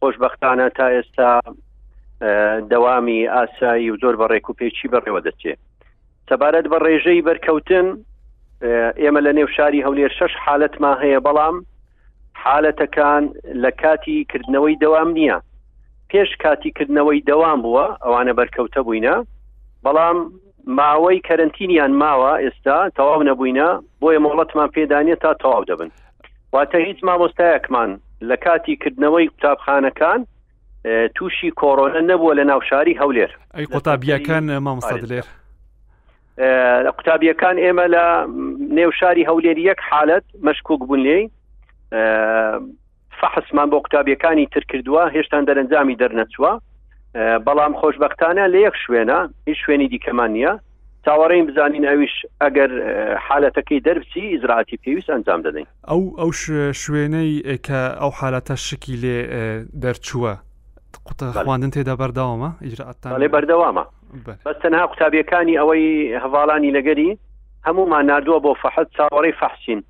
خۆشببختانە تا ئێستا دەوامی ئاسایی و زۆر بە ڕێک و پێچی بەڕێوە دەچێت سەبارەت بە ڕێژەی بەرکەوتن ئێمە لە نێو شاری هەولێر شش حالەتمان هەیە بەڵام حالەتەکان لە کاتی کردنەوەی دەوام نییە پێش کاتی کردنەوەی دەوام بووە ئەوانە بەرکەوتە بووینە بەڵام ماوەی کەرەنتینیان ماوە ئێستا تەواو نەبووینە بۆیە مۆڵەتمان پێدانە تا تەواو دەبن واتە هیچ مامۆستایەکمان لە کاتی کردنەوەی قوتابخانەکان تووشی کۆرۆنە نەبووە لە ناوشاری هەولێر ئەی قوتابیەکان مامۆستا دلێر لە قوتابیەکان ئێمە لە نێوشاری هەولێر یەک حالت مەشکوک بوون لێی فەحسمان بۆ قوتابیەکانی تر کردووە هێشتان دەرەنجامی دەرنەچووە بەڵام خۆشببختانە لە یەک شوێنە هیچ شوێنی دیکەمان نییە چاوەڕێین بزانین ئەویش ئەگەر حالەتەکەی دەربچی ئیزراعاتی پێویست ئەنجام دەدەین ئەو ئەو شوێنەی کە ئەو حالەتە شکی لێ دەرچووە قوتەخواندن تێدا بەرداوامە ئیجراتان لێ بەردەوامە بەس تەنها قوتابیەکانی ئەوەی هەواڵانی لەگەری هەمومان نردووە بۆ فەحت چاوەڕی فەحسین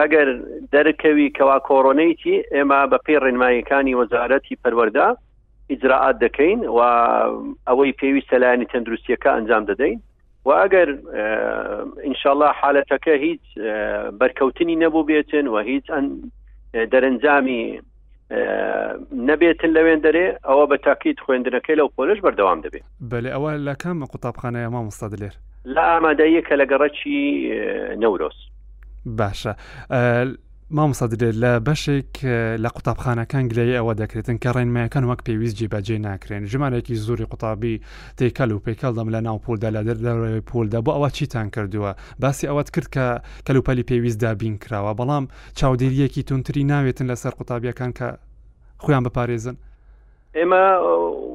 ئەگەر دەرکەوی کەوا کۆرۆنەیتی ئێمە بە پێی ڕێنماییەکانی وەزارەتی پەروەەردە ئیجرراعات دەکەین و ئەوەی پێویستە لایانی تەندروستیەکە ئەنجام دەدەین و ئەگەر ئینشاالله حالەتەکە هیچ بەرکەوتنی نەبوو بێتن و هیچ دەرەنجامی نەبێتن لەوێن دەرێ ئەوە بە تاکیت خوێندنەکەی لەو پۆلش بەردەوام دەبێت بەێ ئەوە لە کام قوتابخانەیە مامۆستا دلێر لە ئامادەیە کە لە گەڕەکی نەورۆز باشە مامۆستا دلێر لە بەشێک لە قوتابخانەکان گلەیە ئەوە دەکرێتن کە ڕێنمایەکان وەک پێویست جێبەجێ ناکرێن ژمارێکی زۆری قوتابی تێکەل و پێکەڵ دەم لە ناو پولدا لە دەر لەڕێ پولدا بۆ ئەوە چیتان کردووە باسی ئەوەت کرد کە کەلوپەلی پێویست دابین کراوە بەڵام چاودێرییەکی توندتری ناوێتن لەسەر قوتابییەکان کە خۆیان بپارێزن. ئێمە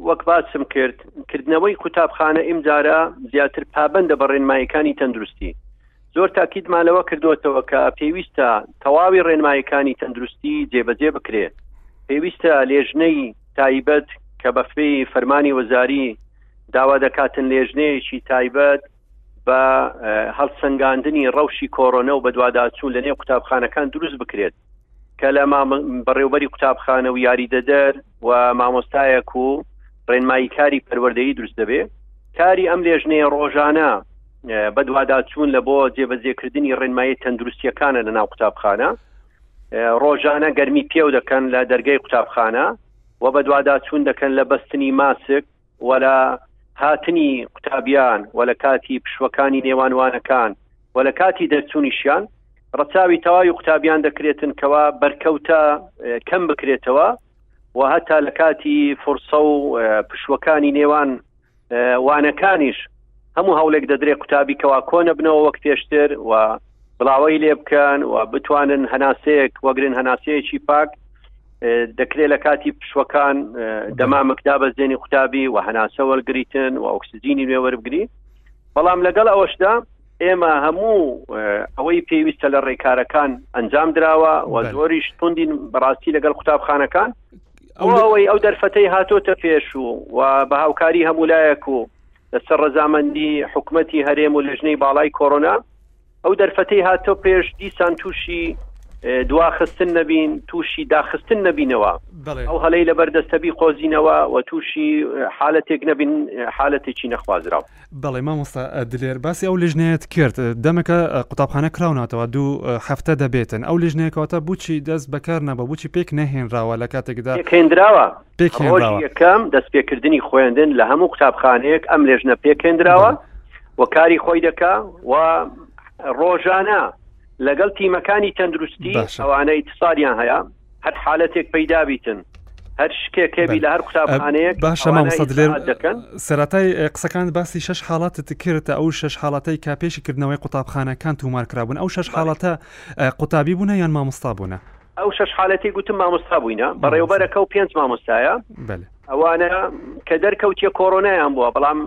وەک باسم کرد کردنەوەی قوتابخانە ئیمجارە زیاتر پابندە بە ڕێنمایەکانی تەندروستی زۆر تاکیدمان لەوە کردوەتەوە کە پێویستە تەواوی ڕێنمایەکانی تەندروستی جێبەجێ بکرێت پێویستە لێژنەی تایبەت کە بەفری فەرمانی وەزاری داوا دەکاتن لێژنەیەکی تایبەت بە هەڵسەنگاندنی ڕەوشی کۆرۆنە و بەدواداچوون لە نێو قوتابخانەکان دروست بکرێت کە لە بەڕێوبەری قوتابخانە و یاریدەدەر و مامۆستایەک و ڕێنمایی کاری پەروەردەی دروست دەبێ کاری ئەم لێژنەیە ڕۆژانە بەدواداچوون لە بۆ جێبەجێکردنی ڕێنمایی تەندروستیەکانە لە ناو قوتابخانە ڕۆژانە گەرمی پێو دەکەن لە دەرگەی قوتابخانە و بەدواداچوون دەکەن لە بەستنی ماسک و لە هاتنی قوتابیان و لە کاتی پشووەکانی نێوان وانەکان و لە کاتی دەرچوونیشیان ڕەچاوی تەواوی قوتابیان دەکرێتن کەوا بەرکەوتە کەم بکرێتەوە و هەتا لە کاتی فرسە و پشووەکانی نێوان وانەکانیش هەموو هەوڵێک دەدرێت قوتابی کەوا کۆنەبنەوە وەک پێشتر و بڵاوەی لێ بکەن و بتوانن هەناسەیەک وەگرن هەناسەیەکی پاک دەکرێت لە کاتی پشوەکان دەمامکدا بەزێنی قوتابی و هەناسە وەرگریتن و ئۆکسسیجینی نوێ وەربگری بەڵام لەگەڵ ئەوەشدا ئێمە هەموو ئەوەی پێویستە لە ڕێکارەکان ئەنجام دراوە و زۆریش توندین بەڕاستی لەگەڵ قوتابخانەکان ئەوەی ئەو دەرفەتەی هاتۆتە پێش و و بە هاوکاری هەمولایەک و لەسەر ڕەزامەندی حکوومەتتی هەرێم و لەژنەی باڵای کۆرۆنا ئەو دەرفەتی هاتۆ پێش دیسان تووشی دواخستن نەبین تووشی داخستن نەبینەوە ئەو هەلەی لە بەردەستەبی قۆزینەوە و تووشی حالەتێک نەبین حالەتێکی نەخوازراوە بەڵێ مامۆستا دلێر باسی ئەو لژنەیەت کرد دەمەکە قوتابخانە کراوناتەوە دوو هەفتە دەبێتن ئەو لژنەیەکەوەتە بچی دەست بەکار نەبە بچی پێک نەهێنراوە لە کاتێکدا کەندراوە ڕۆژی یەکەم دەستپێکردنی خوێندن لە هەموو قوتابخانەیەک ئەم لێژنە پێکێنراوە و کاری خۆی دەکا و ڕۆژانە لەگەڵ تیمەکانی تەندروستی ئەوانەی سالیان هەیە هەر حالەتێک پەیدابیتن هەر شتێکەبی لە هەر قوتابخانەیە باشە مامسەدلێر دەکەن سەتای قسەکان باسی شش حاڵاتت کردە ئەو شش حاڵەتی کا پێشی کردنەوەی قوتابخانەکان تومارکرابوون ئەو شش حاڵەتە قوتابی بوون یان مامۆستا بوون ئەو شش حالەتی گوتم مامۆستا بووینە بەڕێوبەرەکە و پێنج مامۆستایە ئەوانە کە دەرکەوتە کۆرۆنایان بووە بەڵام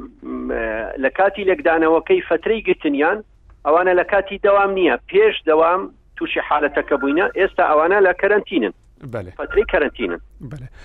لە کاتی لێکدانەوەکەی فترەی گرتنیان ئەوانە لە کاتی دەوام نییە پێش دەوام تووشی حالەتەکە بووینە ئێستا ئەوانە لە کەرنتینن فتری کەرنتینن